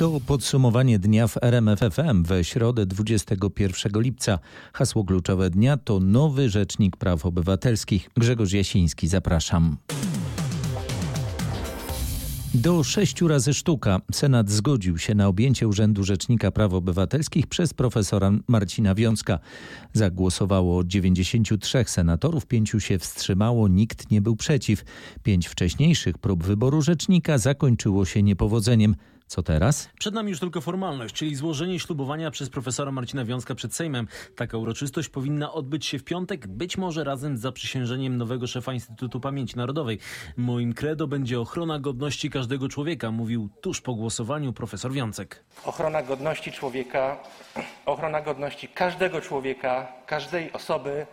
To podsumowanie dnia w RMFFM we środę 21 lipca. Hasło kluczowe dnia to nowy Rzecznik Praw Obywatelskich. Grzegorz Jasiński, zapraszam. Do sześciu razy sztuka Senat zgodził się na objęcie Urzędu Rzecznika Praw Obywatelskich przez profesora Marcina Wiącka. Zagłosowało 93 senatorów, pięciu się wstrzymało, nikt nie był przeciw. Pięć wcześniejszych prób wyboru rzecznika zakończyło się niepowodzeniem. Co teraz? Przed nami już tylko formalność, czyli złożenie ślubowania przez profesora Marcina Wiązka przed Sejmem. Taka uroczystość powinna odbyć się w piątek, być może razem z zaprzysiężeniem nowego szefa Instytutu Pamięci Narodowej. Moim credo będzie ochrona godności każdego człowieka, mówił tuż po głosowaniu profesor Wiącek. Ochrona godności człowieka, ochrona godności każdego człowieka, każdej osoby,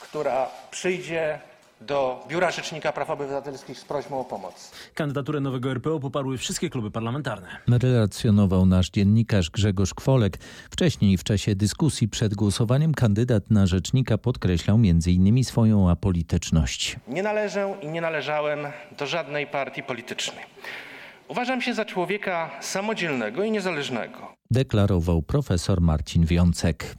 która przyjdzie do Biura Rzecznika Praw Obywatelskich z prośbą o pomoc. Kandydaturę nowego RPO poparły wszystkie kluby parlamentarne. Relacjonował nasz dziennikarz Grzegorz Kwolek. Wcześniej w czasie dyskusji przed głosowaniem kandydat na rzecznika podkreślał m.in. swoją apolityczność. Nie należę i nie należałem do żadnej partii politycznej. Uważam się za człowieka samodzielnego i niezależnego. Deklarował profesor Marcin Wiącek.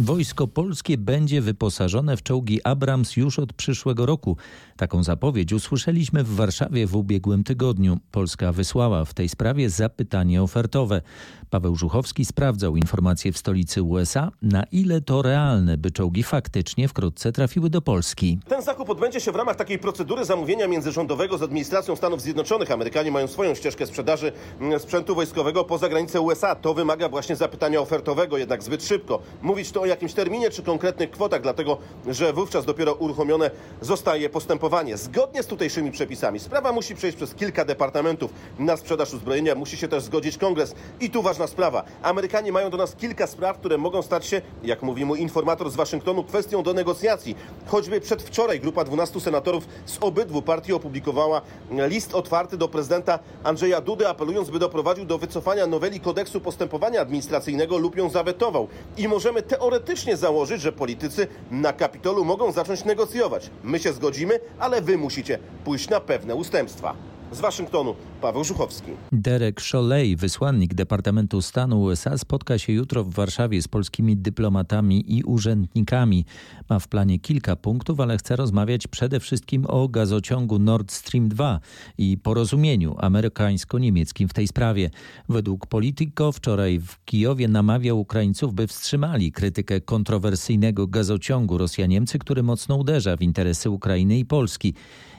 Wojsko polskie będzie wyposażone w czołgi Abrams już od przyszłego roku. Taką zapowiedź usłyszeliśmy w Warszawie w ubiegłym tygodniu. Polska wysłała w tej sprawie zapytanie ofertowe. Paweł Żuchowski sprawdzał informacje w stolicy USA, na ile to realne, by czołgi faktycznie wkrótce trafiły do Polski. Ten zakup odbędzie się w ramach takiej procedury zamówienia międzyrządowego z administracją Stanów Zjednoczonych. Amerykanie mają swoją ścieżkę sprzedaży mm, sprzętu wojskowego poza granicę USA. To wymaga właśnie zapytania ofertowego, jednak zbyt szybko. Mówić to o jakimś terminie czy konkretnych kwotach, dlatego że wówczas dopiero uruchomione zostaje postępowanie. Zgodnie z tutejszymi przepisami sprawa musi przejść przez kilka departamentów. Na sprzedaż uzbrojenia musi się też zgodzić kongres. I tu ważna sprawa. Amerykanie mają do nas kilka spraw, które mogą stać się, jak mówi mój informator z Waszyngtonu, kwestią do negocjacji. Choćby przedwczoraj grupa 12 senatorów z obydwu partii opublikowała list otwarty do prezydenta Andrzeja Dudy, apelując, by doprowadził do wycofania noweli kodeksu postępowania administracyjnego lub ją zawetował. I możemy teoretycznie założyć, że politycy na Kapitolu mogą zacząć negocjować. My się zgodzimy, ale wy musicie pójść na pewne ustępstwa. Z Waszyngtonu Paweł Żuchowski. Derek Cholej, wysłannik Departamentu Stanu USA, spotka się jutro w Warszawie z polskimi dyplomatami i urzędnikami. Ma w planie kilka punktów, ale chce rozmawiać przede wszystkim o gazociągu Nord Stream 2 i porozumieniu amerykańsko-niemieckim w tej sprawie. Według Politico wczoraj w Kijowie namawiał Ukraińców, by wstrzymali krytykę kontrowersyjnego gazociągu Rosja-Niemcy, który mocno uderza w interesy Ukrainy i Polski.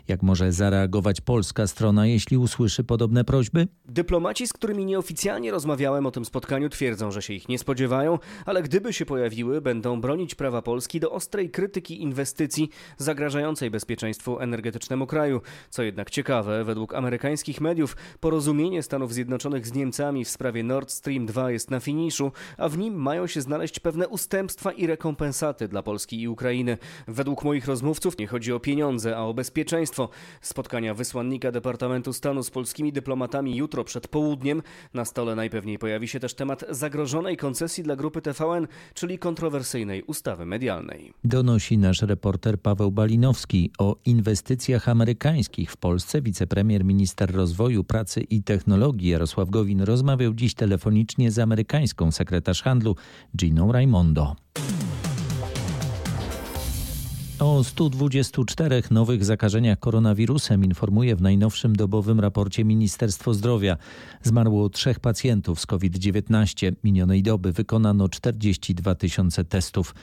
Jak może zareagować polska strona, jeśli usłyszy podobne prośby? Dyplomaci, z którymi nieoficjalnie rozmawiałem o tym spotkaniu, twierdzą, że się ich nie spodziewają, ale gdyby się pojawiły, będą bronić prawa Polski do ostrej krytyki inwestycji zagrażającej bezpieczeństwu energetycznemu kraju. Co jednak ciekawe, według amerykańskich mediów porozumienie Stanów Zjednoczonych z Niemcami w sprawie Nord Stream 2 jest na finiszu, a w nim mają się znaleźć pewne ustępstwa i rekompensaty dla Polski i Ukrainy. Według moich rozmówców nie chodzi o pieniądze, a o bezpieczeństwo. Spotkania wysłannika Departamentu Stanu z polskimi dyplomatami jutro przed południem. Na stole najpewniej pojawi się też temat zagrożonej koncesji dla grupy TVN, czyli kontrowersyjnej ustawy medialnej. Donosi nasz reporter Paweł Balinowski o inwestycjach amerykańskich w Polsce. Wicepremier, minister rozwoju, pracy i technologii Jarosław Gowin rozmawiał dziś telefonicznie z amerykańską sekretarz handlu Giną Raimondo. O 124 nowych zakażeniach koronawirusem informuje w najnowszym dobowym raporcie Ministerstwo Zdrowia. Zmarło trzech pacjentów z COVID-19. Minionej doby wykonano 42 tysiące testów.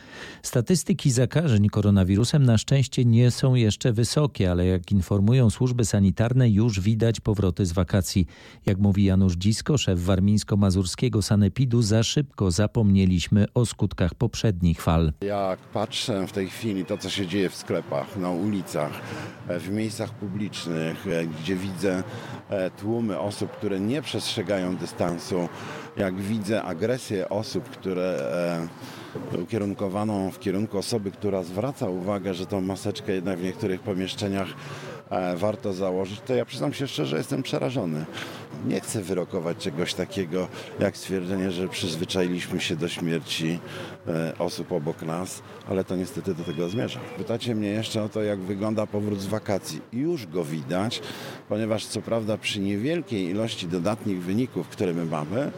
Statystyki zakażeń koronawirusem na szczęście nie są jeszcze wysokie, ale jak informują służby sanitarne, już widać powroty z wakacji. Jak mówi Janusz Dzisko, szef warmińsko-mazurskiego sanepidu, za szybko zapomnieliśmy o skutkach poprzednich fal. Jak patrzę w tej chwili to, co się dzieje w sklepach, na ulicach, w miejscach publicznych, gdzie widzę tłumy osób, które nie przestrzegają dystansu, jak widzę agresję osób, które ukierunkowaną w kierunku osoby, która zwraca uwagę, że tą maseczkę jednak w niektórych pomieszczeniach e, warto założyć, to ja przyznam się szczerze, jestem przerażony. Nie chcę wyrokować czegoś takiego jak stwierdzenie, że przyzwyczailiśmy się do śmierci e, osób obok nas, ale to niestety do tego zmierza. Pytacie mnie jeszcze o to, jak wygląda powrót z wakacji. Już go widać, ponieważ co prawda przy niewielkiej ilości dodatnich wyników, które my mamy,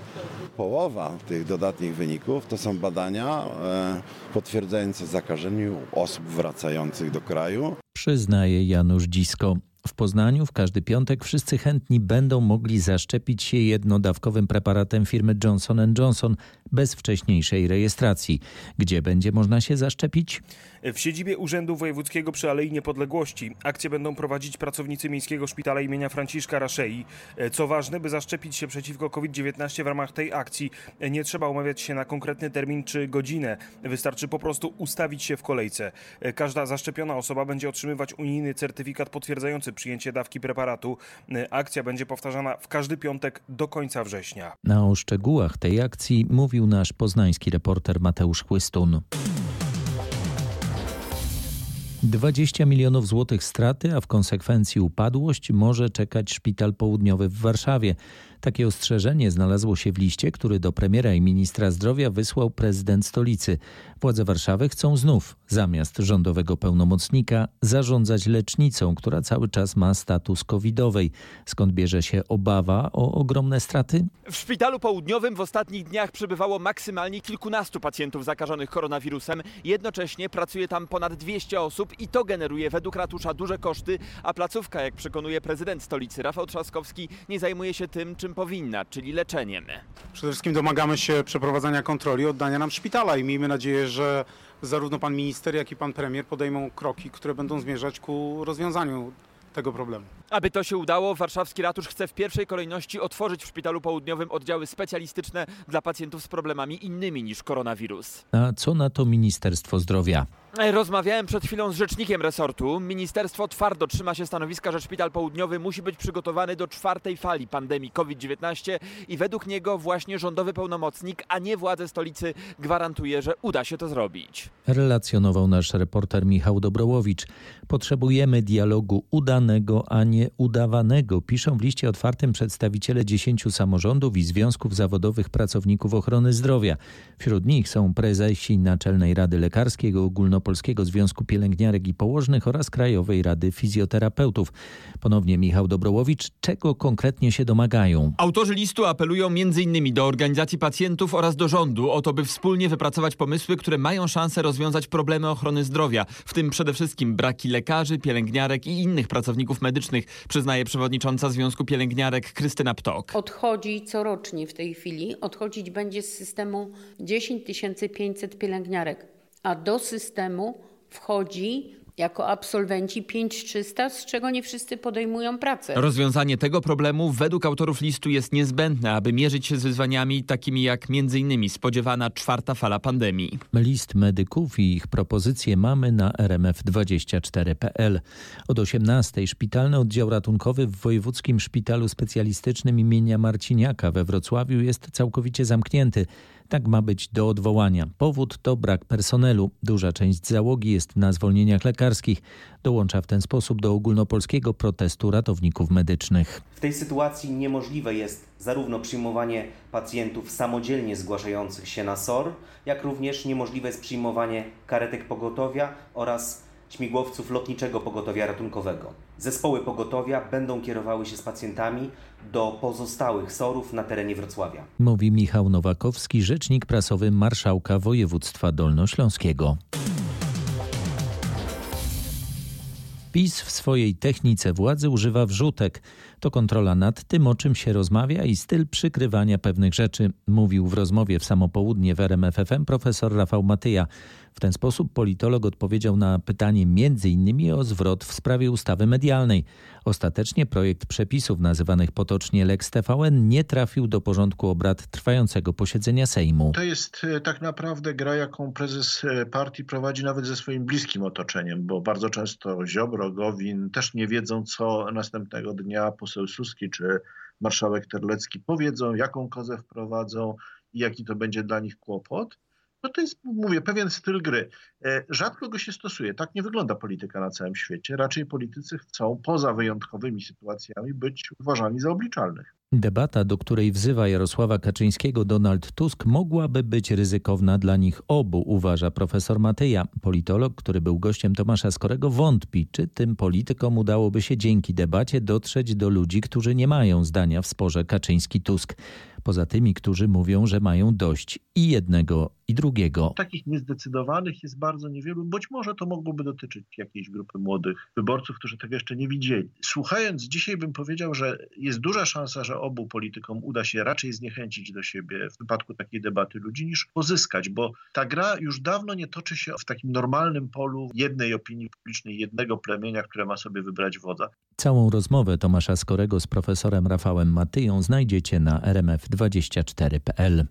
połowa tych dodatnich wyników to są badania e, potwierdzające zakażenie osób wracających do kraju. Przyznaje Janusz Dzisko. W Poznaniu w każdy piątek wszyscy chętni będą mogli zaszczepić się jednodawkowym preparatem firmy Johnson Johnson bez wcześniejszej rejestracji. Gdzie będzie można się zaszczepić? W siedzibie Urzędu Wojewódzkiego przy Alei Niepodległości akcję będą prowadzić pracownicy Miejskiego Szpitala imienia Franciszka Raszei. Co ważne, by zaszczepić się przeciwko COVID-19 w ramach tej akcji nie trzeba umawiać się na konkretny termin czy godzinę. Wystarczy po prostu ustawić się w kolejce. Każda zaszczepiona osoba będzie otrzymywać unijny certyfikat potwierdzający przyjęcie dawki preparatu. Akcja będzie powtarzana w każdy piątek do końca września. Na o szczegółach tej akcji mówił nasz poznański reporter Mateusz Chłystun. 20 milionów złotych straty, a w konsekwencji upadłość może czekać szpital południowy w Warszawie. Takie ostrzeżenie znalazło się w liście, który do premiera i ministra zdrowia wysłał prezydent stolicy. Władze Warszawy chcą znów, zamiast rządowego pełnomocnika, zarządzać lecznicą, która cały czas ma status covidowej. Skąd bierze się obawa o ogromne straty? W szpitalu południowym w ostatnich dniach przebywało maksymalnie kilkunastu pacjentów zakażonych koronawirusem. Jednocześnie pracuje tam ponad 200 osób i to generuje według ratusza duże koszty, a placówka, jak przekonuje prezydent stolicy Rafał Trzaskowski, nie zajmuje się tym, czym powinna, czyli leczeniem. Przede wszystkim domagamy się przeprowadzania kontroli, oddania nam szpitala i miejmy nadzieję, że zarówno pan minister, jak i pan premier podejmą kroki, które będą zmierzać ku rozwiązaniu tego problemu. Aby to się udało, warszawski ratusz chce w pierwszej kolejności otworzyć w Szpitalu Południowym oddziały specjalistyczne dla pacjentów z problemami innymi niż koronawirus. A co na to Ministerstwo Zdrowia? Rozmawiałem przed chwilą z rzecznikiem resortu. Ministerstwo twardo trzyma się stanowiska, że Szpital Południowy musi być przygotowany do czwartej fali pandemii COVID-19 i według niego właśnie rządowy pełnomocnik, a nie władze stolicy gwarantuje, że uda się to zrobić. Relacjonował nasz reporter Michał Dobrołowicz. Potrzebujemy dialogu udanego, a nie udawanego, piszą w liście otwartym przedstawiciele dziesięciu samorządów i związków zawodowych pracowników ochrony zdrowia. Wśród nich są prezesi Naczelnej Rady Lekarskiej, Ogólnopolskiego Związku Pielęgniarek i Położnych oraz Krajowej Rady Fizjoterapeutów. Ponownie Michał Dobrołowicz, czego konkretnie się domagają? Autorzy listu apelują m.in. do organizacji pacjentów oraz do rządu o to, by wspólnie wypracować pomysły, które mają szansę rozwiązać problemy ochrony zdrowia, w tym przede wszystkim braki lekarzy, pielęgniarek i innych pracowników medycznych, przyznaje przewodnicząca Związku Pielęgniarek Krystyna Ptok. Odchodzi corocznie w tej chwili, odchodzić będzie z systemu 10 500 pielęgniarek, a do systemu wchodzi jako absolwenci 5300, z czego nie wszyscy podejmują pracę. Rozwiązanie tego problemu według autorów listu jest niezbędne, aby mierzyć się z wyzwaniami takimi jak m.in. spodziewana czwarta fala pandemii. List medyków i ich propozycje mamy na rmf24.pl. Od 18 szpitalny oddział ratunkowy w Wojewódzkim Szpitalu Specjalistycznym imienia Marciniaka we Wrocławiu jest całkowicie zamknięty. Tak ma być do odwołania. Powód to brak personelu. Duża część załogi jest na zwolnieniach lekarskich. Dołącza w ten sposób do ogólnopolskiego protestu ratowników medycznych. W tej sytuacji niemożliwe jest zarówno przyjmowanie pacjentów samodzielnie zgłaszających się na SOR, jak również niemożliwe jest przyjmowanie karetek pogotowia oraz śmigłowców lotniczego pogotowia ratunkowego. Zespoły pogotowia będą kierowały się z pacjentami do pozostałych SOR-ów na terenie Wrocławia. Mówi Michał Nowakowski, rzecznik prasowy marszałka województwa dolnośląskiego. PiS w swojej technice władzy używa wrzutek. To kontrola nad tym, o czym się rozmawia i styl przykrywania pewnych rzeczy, mówił w rozmowie w samopołudnie w RMFFM profesor Rafał Matyja. W ten sposób politolog odpowiedział na pytanie m.in. o zwrot w sprawie ustawy medialnej. Ostatecznie projekt przepisów nazywanych potocznie Lex TVN nie trafił do porządku obrad trwającego posiedzenia Sejmu. To jest e, tak naprawdę gra, jaką prezes e, partii prowadzi nawet ze swoim bliskim otoczeniem, bo bardzo często Ziobro, Gowin też nie wiedzą, co następnego dnia poseł Suski czy marszałek Terlecki powiedzą, jaką kozę wprowadzą i jaki to będzie dla nich kłopot. No to jest, mówię, pewien styl gry. E, rzadko go się stosuje. Tak nie wygląda polityka na całym świecie. Raczej politycy chcą poza wyjątkowymi sytuacjami być uważani za obliczalnych. Debata, do której wzywa Jarosława Kaczyńskiego Donald Tusk, mogłaby być ryzykowna dla nich obu, uważa profesor Mateja. Politolog, który był gościem Tomasza Skorego, wątpi, czy tym politykom udałoby się dzięki debacie dotrzeć do ludzi, którzy nie mają zdania w sporze Kaczyński-Tusk poza tymi, którzy mówią, że mają dość i jednego, i drugiego. Takich niezdecydowanych jest bardzo niewielu. Być może to mogłoby dotyczyć jakiejś grupy młodych wyborców, którzy tego jeszcze nie widzieli. Słuchając dzisiaj bym powiedział, że jest duża szansa, że obu politykom uda się raczej zniechęcić do siebie w wypadku takiej debaty ludzi, niż pozyskać, bo ta gra już dawno nie toczy się w takim normalnym polu jednej opinii publicznej, jednego plemienia, które ma sobie wybrać wodza. Całą rozmowę Tomasza Skorego z profesorem Rafałem Matyją znajdziecie na rmf24.pl.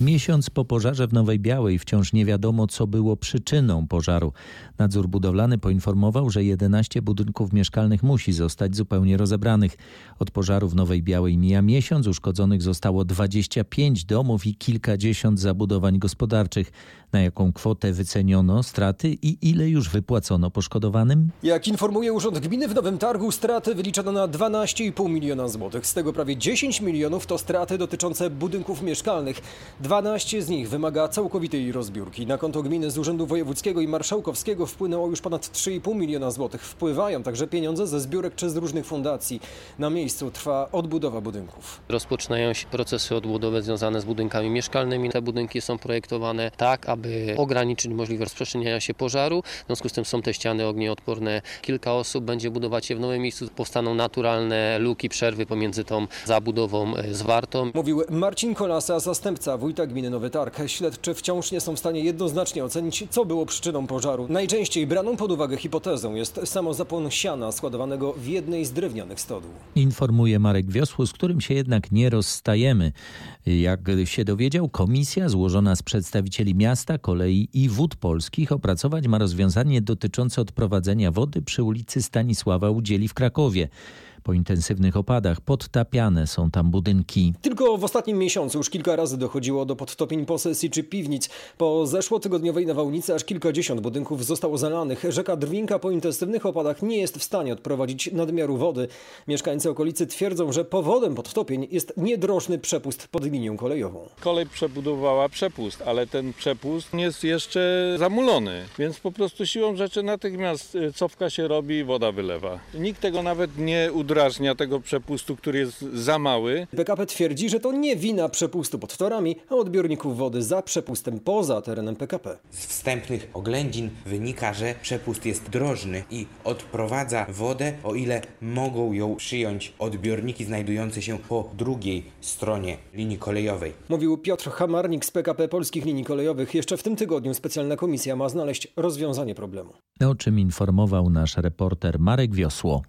Miesiąc po pożarze w Nowej Białej wciąż nie wiadomo, co było przyczyną pożaru. Nadzór budowlany poinformował, że 11 budynków mieszkalnych musi zostać zupełnie rozebranych. Od pożaru w Nowej Białej mija miesiąc, uszkodzonych zostało 25 domów i kilkadziesiąt zabudowań gospodarczych. Na jaką kwotę wyceniono straty i ile już wypłacono poszkodowanym? Jak informuje Urząd Gminy w Nowym Targu, straty wyliczono na 12,5 miliona złotych. Z tego prawie 10 milionów to straty dotyczące budynków mieszkalnych. 12 z nich wymaga całkowitej rozbiórki. Na konto gminy z Urzędu Wojewódzkiego i Marszałkowskiego wpłynęło już ponad 3,5 miliona złotych. Wpływają także pieniądze ze zbiórek czy z różnych fundacji. Na miejscu trwa odbudowa budynków. Rozpoczynają się procesy odbudowy związane z budynkami mieszkalnymi. Te budynki są projektowane tak, aby ograniczyć możliwość rozprzestrzeniania się pożaru. W związku z tym są te ściany ognioodporne. Kilka osób będzie budować je w nowym miejscu. Powstaną naturalne luki, przerwy pomiędzy tą zabudową zwartą. Mówił Marcin Kolasa, zastępca wójta gminy Nowy Targ. Śledczy wciąż nie są w stanie jednoznacznie ocenić, co było przyczyną pożaru. Najczęściej braną pod uwagę hipotezą jest samozapłon siana składowanego w jednej z drewnianych stodół. Informuje Marek Wiosło, z którym się jednak nie rozstajemy. Jak się dowiedział, komisja złożona z przedstawicieli miasta, kolei i wód polskich opracować ma rozwiązanie dotyczące odprowadzenia wody przy ulicy Stanisława Udzieli w Krakowie. Po intensywnych opadach podtapiane są tam budynki. Tylko w ostatnim miesiącu już kilka razy dochodziło do podtopień posesji czy piwnic. Po zeszłotygodniowej nawałnicy aż kilkadziesiąt budynków zostało zalanych. Rzeka Drwinka po intensywnych opadach nie jest w stanie odprowadzić nadmiaru wody. Mieszkańcy okolicy twierdzą, że powodem podtopień jest niedrożny przepust pod linią kolejową. Kolej przebudowała przepust, ale ten przepust nie jest jeszcze zamulony, więc po prostu siłą rzeczy natychmiast cofka się robi i woda wylewa. Nikt tego nawet nie udrażnia udrażnia tego przepustu, który jest za mały. PKP twierdzi, że to nie wina przepustu pod torami, a odbiorników wody za przepustem poza terenem PKP. Z wstępnych oględzin wynika, że przepust jest drożny i odprowadza wodę, o ile mogą ją przyjąć odbiorniki znajdujące się po drugiej stronie linii kolejowej. Mówił Piotr Hamarnik z PKP Polskich Linii Kolejowych. Jeszcze w tym tygodniu specjalna komisja ma znaleźć rozwiązanie problemu. O czym informował nasz reporter Marek Wiosło.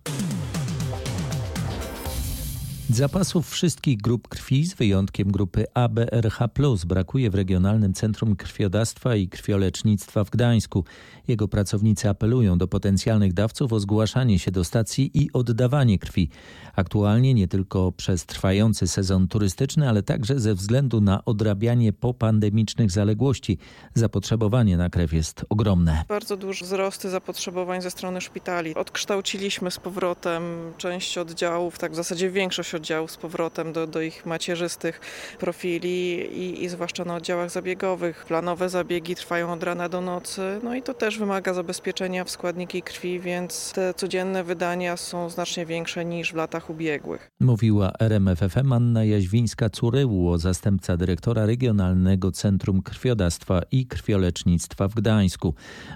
Zapasów wszystkich grup krwi, z wyjątkiem grupy ABRH, brakuje w Regionalnym Centrum Krwiodawstwa i Krwiolecznictwa w Gdańsku. Jego pracownicy apelują do potencjalnych dawców o zgłaszanie się do stacji i oddawanie krwi. Aktualnie nie tylko przez trwający sezon turystyczny, ale także ze względu na odrabianie popandemicznych zaległości. Zapotrzebowanie na krew jest ogromne. Bardzo duże wzrosty zapotrzebowań ze strony szpitali. Odkształciliśmy z powrotem część oddziałów, tak w zasadzie większość oddziałów z powrotem do, do ich macierzystych profili i, i zwłaszcza na oddziałach zabiegowych. Planowe zabiegi trwają od rana do nocy, no i to też wymaga zabezpieczenia w składniki krwi, więc te codzienne wydania są znacznie większe niż w latach ubiegłych. Mówiła RMFFM Anna Jaźwińska-Curyło, zastępca dyrektora Regionalnego Centrum Krwiodawstwa i Krwiolecznictwa w Gdańsku.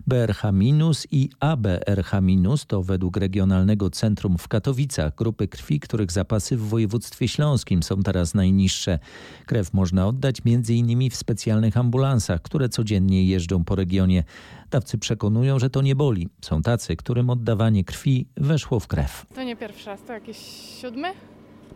BRH- i ABRH- to według Regionalnego Centrum w Katowicach grupy krwi, których zapasy w województwie śląskim są teraz najniższe. Krew można oddać m.in. w specjalnych ambulansach, które codziennie jeżdżą po regionie. Dawcy przekonują, że to nie boli. Są tacy, którym oddawanie krwi weszło w krew. To nie pierwszy raz, to jakiś siódmy?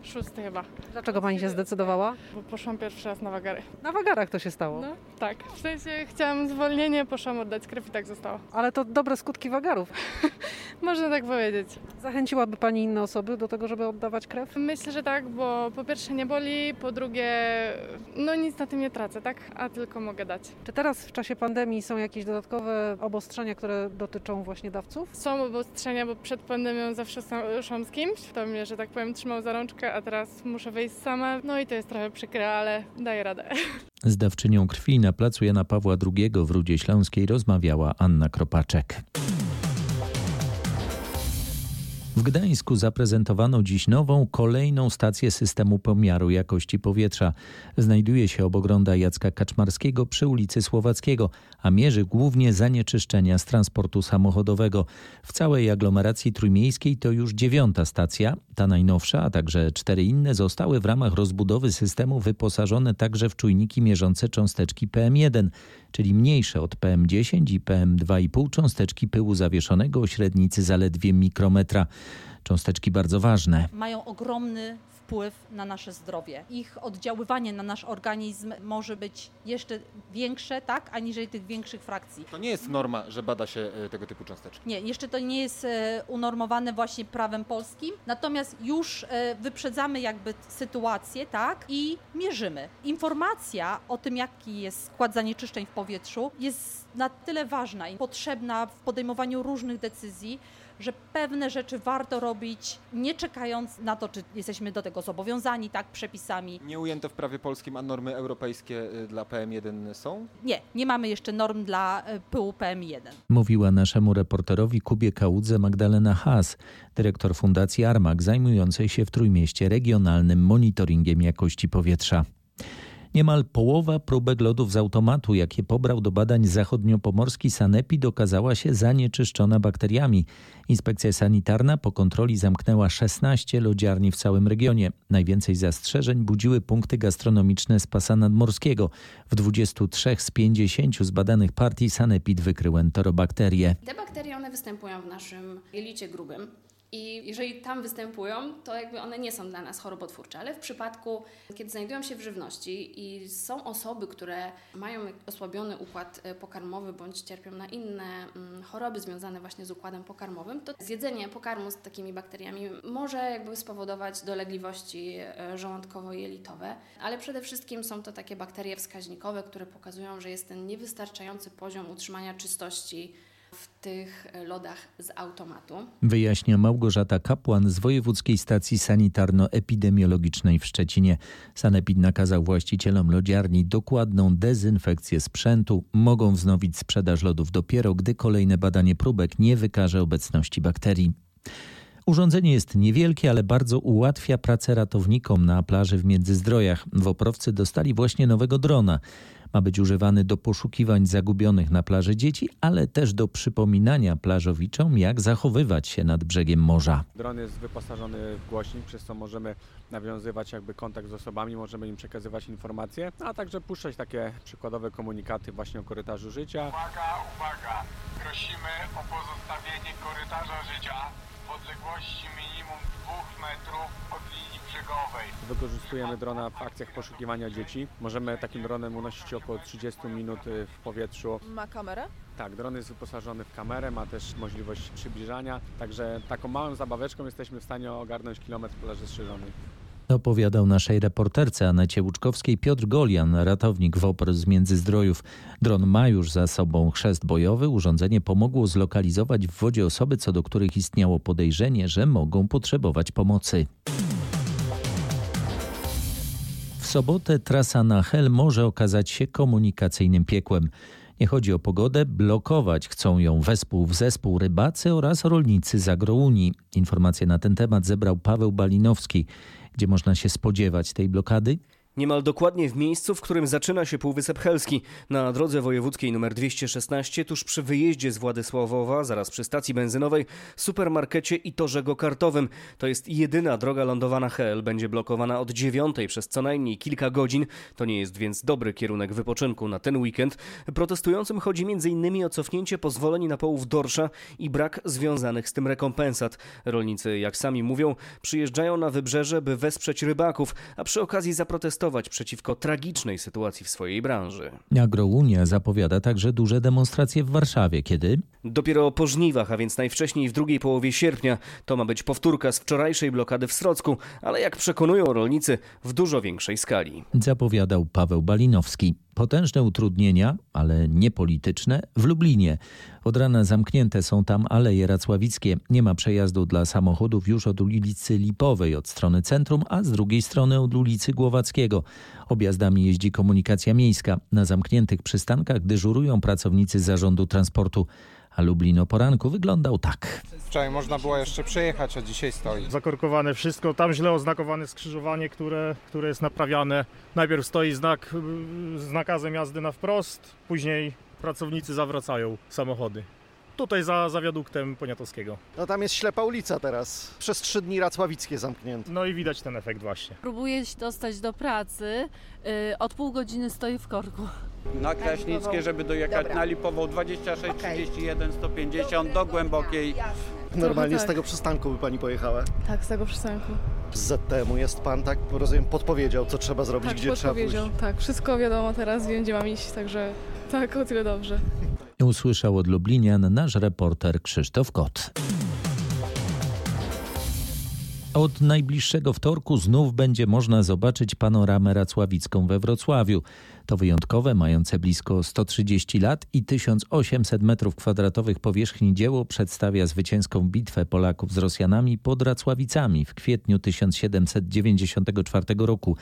Szósty chyba. Dlaczego pani się zdecydowała? Bo poszłam pierwszy raz na wagary. Na wagarach to się stało. No, tak. W sensie chciałam zwolnienie, poszłam oddać krew i tak zostało. Ale to dobre skutki wagarów. Można tak powiedzieć. Zachęciłaby pani inne osoby do tego, żeby oddawać krew? Myślę, że tak, bo po pierwsze nie boli, po drugie no nic na tym nie tracę, tak? A tylko mogę dać. Czy teraz w czasie pandemii są jakieś dodatkowe obostrzenia, które dotyczą właśnie dawców? Są obostrzenia, bo przed pandemią zawsze szłam z kimś, kto mnie, że tak powiem, trzymał za rączkę, a teraz muszę wyjść sama. No i to jest trochę przykre, ale daję radę. Z dawczynią krwi na placu Jana Pawła II w Rudzie Śląskiej rozmawiała Anna Kropaczek. W Gdańsku zaprezentowano dziś nową, kolejną stację systemu pomiaru jakości powietrza. Znajduje się obok ronda Jacka Kaczmarskiego przy ulicy Słowackiego, a mierzy głównie zanieczyszczenia z transportu samochodowego. W całej aglomeracji trójmiejskiej to już dziewiąta stacja. Ta najnowsza, a także cztery inne zostały w ramach rozbudowy systemu wyposażone także w czujniki mierzące cząsteczki PM1 czyli mniejsze od PM10 i PM2,5 cząsteczki pyłu zawieszonego o średnicy zaledwie mikrometra. Cząsteczki bardzo ważne. Mają ogromny wpływ na nasze zdrowie. Ich oddziaływanie na nasz organizm może być jeszcze większe, tak, aniżeli tych większych frakcji. To nie jest norma, że bada się e, tego typu cząsteczki. Nie, jeszcze to nie jest e, unormowane właśnie prawem polskim, natomiast już e, wyprzedzamy jakby sytuację, tak, i mierzymy. Informacja o tym, jaki jest skład zanieczyszczeń w powietrzu jest na tyle ważna i potrzebna w podejmowaniu różnych decyzji, że pewne rzeczy warto robić, nie czekając na to, czy jesteśmy do tego zobowiązani, tak, przepisami. Nie ujęte w prawie polskim, a normy europejskie y, dla PM1 są? Nie, nie mamy jeszcze norm dla y, pyłu PM1. Mówiła naszemu reporterowi Kubie Kałudze Magdalena Haas, dyrektor Fundacji Armak, zajmującej się w Trójmieście regionalnym monitoringiem jakości powietrza. Niemal połowa próbek lodów z automatu, jakie pobrał do badań zachodniopomorski Sanepid, okazała się zanieczyszczona bakteriami. Inspekcja sanitarna po kontroli zamknęła 16 lodziarni w całym regionie. Najwięcej zastrzeżeń budziły punkty gastronomiczne z pasa nadmorskiego. W 23 z 50 zbadanych partii Sanepid wykrył enterobakterie. Te bakterie one występują w naszym jelicie grubym. I jeżeli tam występują, to jakby one nie są dla nas chorobotwórcze, ale w przypadku, kiedy znajdują się w żywności i są osoby, które mają osłabiony układ e, pokarmowy bądź cierpią na inne mm, choroby związane właśnie z układem pokarmowym, to zjedzenie pokarmu z takimi bakteriami może jakby spowodować dolegliwości e, żołądkowo-jelitowe, ale przede wszystkim są to takie bakterie wskaźnikowe, które pokazują, że jest ten niewystarczający poziom utrzymania czystości w tych lodach z automatu. Wyjaśnia Małgorzata Kapłan z Wojewódzkiej Stacji Sanitarno-Epidemiologicznej w Szczecinie. Sanepid nakazał właścicielom lodziarni dokładną dezynfekcję sprzętu. Mogą wznowić sprzedaż lodów dopiero, gdy kolejne badanie próbek nie wykaże obecności bakterii. Urządzenie jest niewielkie, ale bardzo ułatwia pracę ratownikom na plaży w Międzyzdrojach. Woprowcy dostali właśnie nowego drona. Ma być używany do poszukiwań zagubionych na plaży dzieci, ale też do przypominania plażowiczom, jak zachowywać się nad brzegiem morza. Dron jest wyposażony w głośnik, przez co możemy nawiązywać jakby kontakt z osobami, możemy im przekazywać informacje, a także puszczać takie przykładowe komunikaty właśnie o korytarzu życia. Uwaga, uwaga! Prosimy o pozostawienie korytarza życia w odległości minimum 2 metrów od linii brzegowej. Wykorzystujemy drona w akcjach poszukiwania dzieci. Możemy takim dronem unosić około 30 minut y, w powietrzu. Ma kamerę? Tak, dron jest wyposażony w kamerę, ma też możliwość przybliżania, także taką małą zabaweczką jesteśmy w stanie ogarnąć kilometr plaży strzeżonej. Opowiadał naszej reporterce Anecie Łuczkowskiej Piotr Golian, ratownik WOPR z Międzyzdrojów. Dron ma już za sobą chrzest bojowy. Urządzenie pomogło zlokalizować w wodzie osoby, co do których istniało podejrzenie, że mogą potrzebować pomocy. W sobotę trasa na Hel może okazać się komunikacyjnym piekłem. Nie chodzi o pogodę, blokować chcą ją wespół w zespół rybacy oraz rolnicy z. Informacje na ten temat zebrał Paweł Balinowski. Gdzie można się spodziewać tej blokady? Niemal dokładnie w miejscu, w którym zaczyna się Półwysep Helski, na drodze wojewódzkiej nr 216, tuż przy wyjeździe z Władysławowa, zaraz przy stacji benzynowej, supermarkecie i torze go-kartowym. To jest jedyna droga lądowana HL, będzie blokowana od dziewiątej przez co najmniej kilka godzin. To nie jest więc dobry kierunek wypoczynku na ten weekend. Protestującym chodzi m.in. o cofnięcie pozwoleń na połów dorsza i brak związanych z tym rekompensat. Rolnicy, jak sami mówią, przyjeżdżają na wybrzeże, by wesprzeć rybaków, a przy okazji zaprotestować przeciwko tragicznej sytuacji w swojej branży. Agrounia zapowiada także duże demonstracje w Warszawie. Kiedy? Dopiero po żniwach, a więc najwcześniej w drugiej połowie sierpnia. To ma być powtórka z wczorajszej blokady w Srocku, ale jak przekonują rolnicy, w dużo większej skali. Zapowiadał Paweł Balinowski. Potężne utrudnienia, ale nie polityczne, w Lublinie. Od rana zamknięte są tam aleje racławickie. Nie ma przejazdu dla samochodów już od ulicy Lipowej od strony centrum, a z drugiej strony od ulicy Głowackiego. Objazdami jeździ komunikacja miejska. Na zamkniętych przystankach dyżurują pracownicy zarządu transportu a Lublin o poranku wyglądał tak. Wczoraj można było jeszcze przejechać, a dzisiaj stoi. Zakorkowane wszystko, tam źle oznakowane skrzyżowanie, które, które jest naprawiane. Najpierw stoi znak z nakazem jazdy na wprost, później pracownicy zawracają samochody. Tutaj za, za wiaduktem Poniatowskiego. No tam jest ślepa ulica teraz. Przez trzy dni Racławickie zamknięte. No i widać ten efekt właśnie. Próbuję się dostać do pracy. Yy, od pół godziny stoi w korku. Na Kraśnickie, żeby dojechać Dobra. na Lipową 26, okay. 31, 150 do Głębokiej. Normalnie tak. z tego przystanku by pani pojechała? Tak, z tego przystanku. Z ZTM-u jest pan, tak rozumiem, podpowiedział, co trzeba zrobić, tak, gdzie trzeba pójść? Tak, wszystko wiadomo teraz, wiem, gdzie mam iść, także tak, o tyle dobrze. Usłyszał od Lublinian nasz reporter Krzysztof Kot. Od najbliższego wtorku znów będzie można zobaczyć panoramę racławicką we Wrocławiu. To wyjątkowe, mające blisko 130 lat i 1800 m2 powierzchni dzieło przedstawia zwycięską bitwę Polaków z Rosjanami pod Racławicami w kwietniu 1794 roku.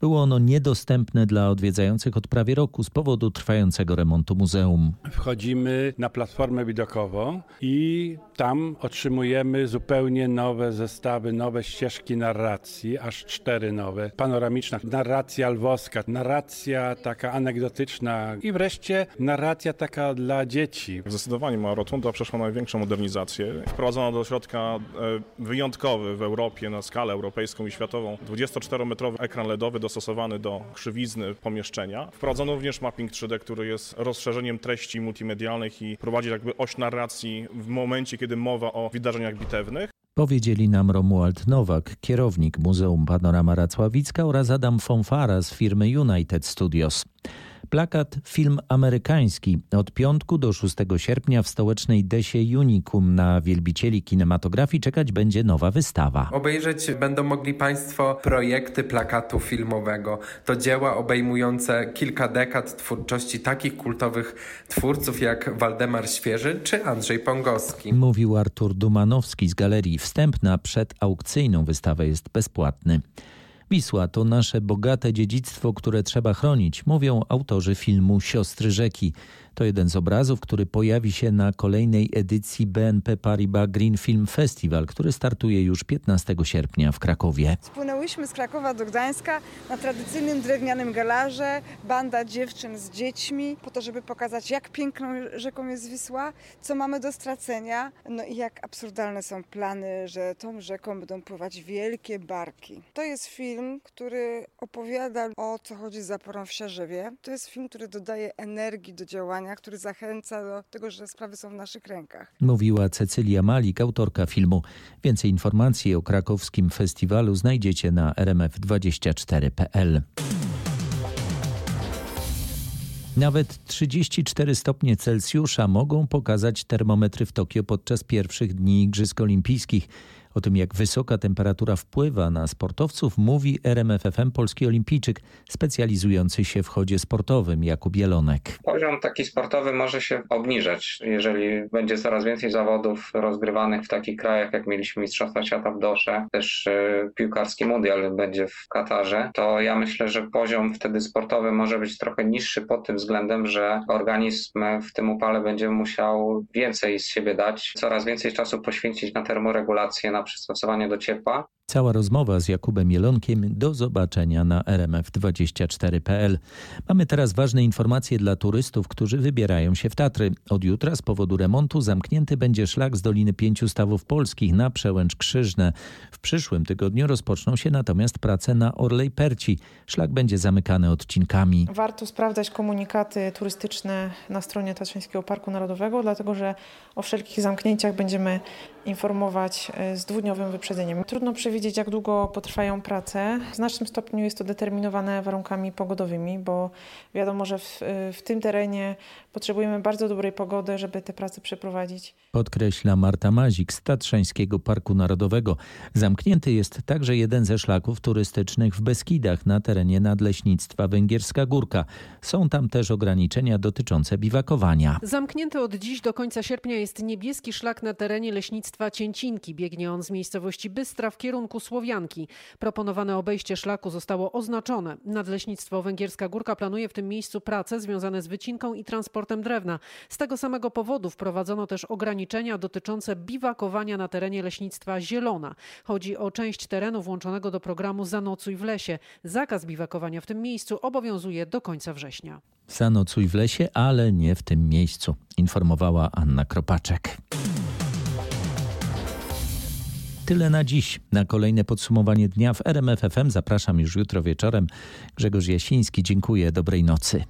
Było ono niedostępne dla odwiedzających od prawie roku z powodu trwającego remontu muzeum. Wchodzimy na platformę widokową i tam otrzymujemy zupełnie nowe zestawy, nowe ścieżki narracji, aż cztery nowe. Panoramiczna narracja lwowska, narracja taka anegdotyczna i wreszcie narracja taka dla dzieci. Zdecydowanie ma Rotunda przeszła największą modernizację. Wprowadzono do środka e, wyjątkowy w Europie na skalę europejską i światową 24-metrowy ekran LEDowy dostosowany do krzywizny pomieszczenia. Wprowadzono również mapping 3D, który jest rozszerzeniem treści multimedialnych i prowadzi jakby oś narracji w momencie, kiedy mowa o wydarzeniach bitewnych. Powiedzieli nam Romuald Nowak, kierownik Muzeum Panorama Racławicka oraz Adam Fonfara z firmy United Studios. Plakat film amerykański. Od piątku do 6 sierpnia w stołecznej Desie Unicum na wielbicieli kinematografii czekać będzie nowa wystawa. Obejrzeć będą mogli Państwo projekty plakatu filmowego. To dzieła obejmujące kilka dekad twórczości takich kultowych twórców jak Waldemar Świeży czy Andrzej Pongowski. Mówił Artur Dumanowski z galerii. Wstęp na przedaukcyjną wystawę jest bezpłatny. Wisła to nasze bogate dziedzictwo, które trzeba chronić, mówią autorzy filmu Siostry Rzeki. To jeden z obrazów, który pojawi się na kolejnej edycji BNP Paribas Green Film Festival, który startuje już 15 sierpnia w Krakowie. Spłynęłyśmy z Krakowa do Gdańska na tradycyjnym drewnianym galarze, banda dziewczyn z dziećmi, po to, żeby pokazać, jak piękną rzeką jest Wisła, co mamy do stracenia, no i jak absurdalne są plany, że tą rzeką będą pływać wielkie barki. To jest film, który opowiada o co chodzi z zaporą w Siarzewie. To jest film, który dodaje energii do działania który zachęca do tego, że sprawy są w naszych rękach. Mówiła Cecylia Malik, autorka filmu. Więcej informacji o krakowskim festiwalu znajdziecie na rmf24.pl. Nawet 34 stopnie Celsjusza mogą pokazać termometry w Tokio podczas pierwszych dni Igrzysk Olimpijskich. O tym, jak wysoka temperatura wpływa na sportowców, mówi RMFFM polski olimpijczyk specjalizujący się w chodzie sportowym Jakub Jelonek. Poziom taki sportowy może się obniżać, jeżeli będzie coraz więcej zawodów rozgrywanych w takich krajach, jak mieliśmy Mistrzostwa Świata w Dosze, też e, piłkarski mundial będzie w Katarze, to ja myślę, że poziom wtedy sportowy może być trochę niższy pod tym względem, że organizm w tym upale będzie musiał więcej z siebie dać, coraz więcej czasu poświęcić na termoregulację, na przystosowanie do ciepła. Cała rozmowa z Jakubem Jelonkiem do zobaczenia na rmf24.pl. Mamy teraz ważne informacje dla turystów, którzy wybierają się w Tatry. Od jutra z powodu remontu zamknięty będzie szlak z Doliny Pięciu Stawów Polskich na Przełęcz Krzyżne. W przyszłym tygodniu rozpoczną się natomiast prace na Orlej Perci. Szlak będzie zamykany odcinkami. Warto sprawdzać komunikaty turystyczne na stronie Tatrzańskiego Parku Narodowego, dlatego że o wszelkich zamknięciach będziemy informować e, z dwudniowym wyprzedzeniem. Trudno przewidzieć, jak długo potrwają prace. W znacznym stopniu jest to determinowane warunkami pogodowymi, bo wiadomo, że w, w tym terenie potrzebujemy bardzo dobrej pogody, żeby te prace przeprowadzić. Podkreśla Marta Mazik z Tatrzańskiego Parku Narodowego. Zamknięty jest także jeden ze szlaków turystycznych w Beskidach na terenie Nadleśnictwa Węgierska Górka. Są tam też ograniczenia dotyczące biwakowania. Zamknięty od dziś do końca sierpnia jest niebieski szlak na terenie leśnictwa Cięcinki. Biegnie on z miejscowości Bystra w kierunku Słowianki. Proponowane obejście szlaku zostało oznaczone. Nadleśnictwo Węgierska Górka planuje w tym miejscu prace związane z wycinką i transportem drewna. Z tego samego powodu wprowadzono też ograniczenia dotyczące biwakowania na terenie leśnictwa Zielona. Chodzi o część terenu włączonego do programu Zanocuj w lesie. Zakaz biwakowania w tym miejscu obowiązuje do końca września. Zanocuj w lesie, ale nie w tym miejscu, informowała Anna Kropaczek. Tyle na dziś. Na kolejne podsumowanie dnia w RMF FM zapraszam już jutro wieczorem. Grzegorz Jasiński, dziękuję. Dobrej nocy.